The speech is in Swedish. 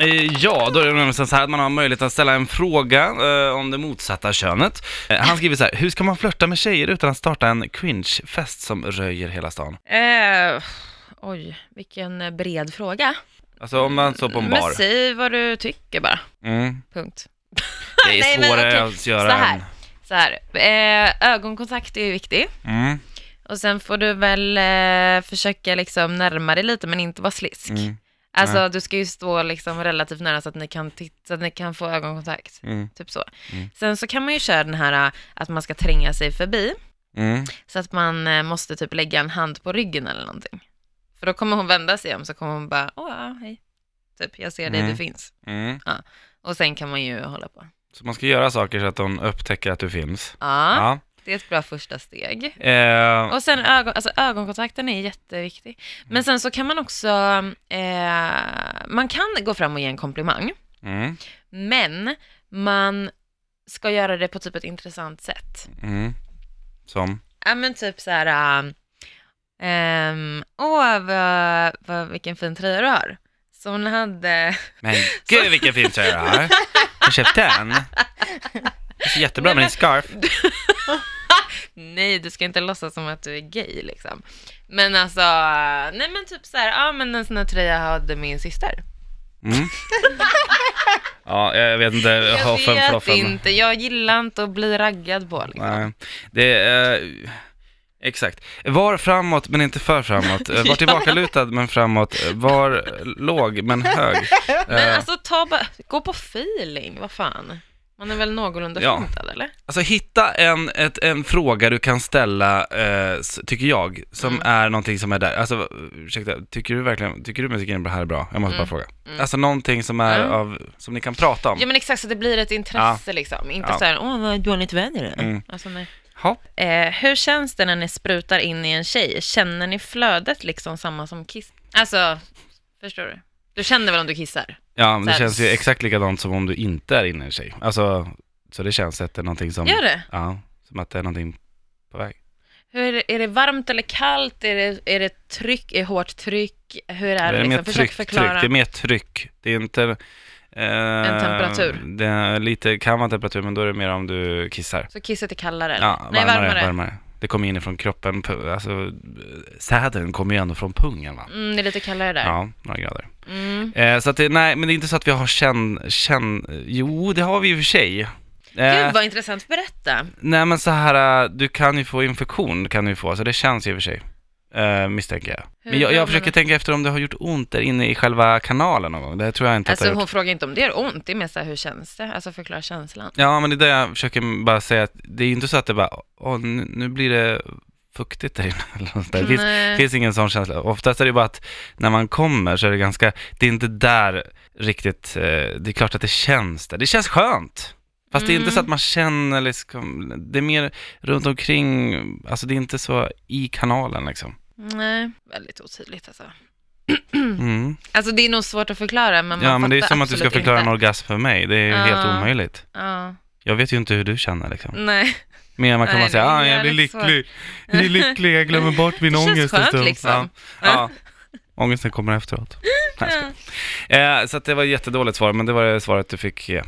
Eh, Ja, då är det nämligen så här att man har möjlighet att ställa en fråga eh, om det motsatta könet. Eh, han skriver så här, hur ska man flörta med tjejer utan att starta en cringe-fest som röjer hela stan? Eh, oj, vilken bred fråga. Alltså om man står på en Men bar. säg vad du tycker bara, Mm. punkt. Det är Nej, men svårare okej, att göra så här. än... Så här, eh, ögonkontakt är ju viktig. Mm. Och sen får du väl eh, försöka liksom närma dig lite men inte vara slisk. Mm. Alltså du ska ju stå liksom relativt nära så att ni kan, titta, så att ni kan få ögonkontakt. Mm. Typ så. Mm. Sen så kan man ju köra den här eh, att man ska tränga sig förbi. Mm. Så att man eh, måste typ lägga en hand på ryggen eller någonting. För då kommer hon vända sig om så kommer hon bara, åh ja, hej. Typ, jag ser dig, Mm. du finns. Mm. Och sen kan man ju hålla på. Så man ska göra saker så att de upptäcker att du finns. Ja, Ja. Det är ett bra första steg. Eh, Och sen ögon, alltså ögonkontakten är jätteviktig. Men sen så kan man också, eh, man kan gå fram och ge en komplimang, mm. men man ska göra det på typ ett intressant sätt. Mm. Som? Ja men typ så här, äh, ehm, åh vad, vad, vilken fin tröja du har. Så hon hade, Men gud vilken fin tröja du har. Jag köpte den. Det ser jättebra med din scarf. Nej du ska inte låtsas som att du är gay liksom. Men alltså, nej men typ så här, ja men en sån här tröja hade min syster. Mm. Ja, jag vet inte. Jag Hoffen, vet floffen. inte, jag gillar inte att bli raggad på liksom. Nej, det är... Exakt. Var framåt men inte för framåt. Eh, Var tillbakalutad men framåt. Var låg men hög. Men Eh, alltså ta bara, gå på feeling, vad fan. Man är väl någorlunda Ja. eller? Alltså hitta en, ett, en fråga du kan ställa, eh, tycker jag, som Mm. är någonting som är där. Alltså, ursäkta, tycker du verkligen, tycker du musiken här är bra? Jag måste Mm. bara fråga. Mm. Alltså någonting som är Mm. av, som ni kan prata om. Ja men exakt, så det blir ett intresse liksom. Inte Ja. så här, åh vad dåligt väder det är." Mm. Alltså, nej. Ja. Eh, hur känns det när ni sprutar in i en tjej? Känner ni flödet liksom samma som kiss? Alltså, förstår du? Du känner väl om du kissar? Ja, men det Så här- känns ju exakt likadant som om du inte är inne i tjej. Alltså, så det känns att det är någonting som, Gör det? ja, som att det är någonting på väg. Hur är, det, är det varmt eller kallt? Är det, är det tryck? Är det hårt tryck? Hur är det? det är mer liksom? tryck, Försök tryck, förklara. det är mer tryck. Det är inte... eh, En temperatur. Det är lite, kan vara temperatur, men då är det mer om du kissar. Så kisset är kallare? eller? Ja, Nej, varmare, varmare. Det kommer inifrån kroppen, alltså säden kommer ju ändå från pungen va? Mm, det är lite kallare där. Ja, några grader. Mm. Eh, så att det, nej, men det är inte så att vi har känn, känn, jo det har vi i och för sig. Eh, Gud vad intressant, berätta. nej men så här, eh, du kan ju få infektion, kan du få, så det känns i och för sig. Eh, misstänker jag. Hur Men jag, jag försöker tänka efter om det har gjort ont där inne i själva kanalen någon gång. Det tror jag inte att Alltså det har gjort. hon frågar inte om det gör ont, det är mer så här, hur känns det? Alltså förklara känslan. Ja, men det är det jag försöker bara säga, att det är ju inte så att det bara, åh, nu, nu blir det fuktigt där inne. Eller något där. Det finns, finns ingen sån känsla. Oftast är det bara att när man kommer så är det ganska, det är inte där riktigt, eh, det är klart att det känns där. Det känns skönt. Fast det är inte Mm. så att man känner liksom, det är mer runt omkring, alltså det är inte så i kanalen liksom. Nej, väldigt otydligt alltså. Mm. Alltså det är nog svårt att förklara, men man Ja men det är som att du ska förklara en inte. orgasm för mig, det är Ja. helt omöjligt. Ja, Jag vet ju inte hur du känner liksom. nej. Men man kan Nej, bara säga, ah, jag blir lycklig, jag blir lycklig, jag glömmer bort min Det känns ångest en skönt, stund. liksom. Ja. Ja. Ångesten kommer efteråt. Nej, skojar. Eh, så det var ett jättedåligt svar, men det var det svaret du fick ge.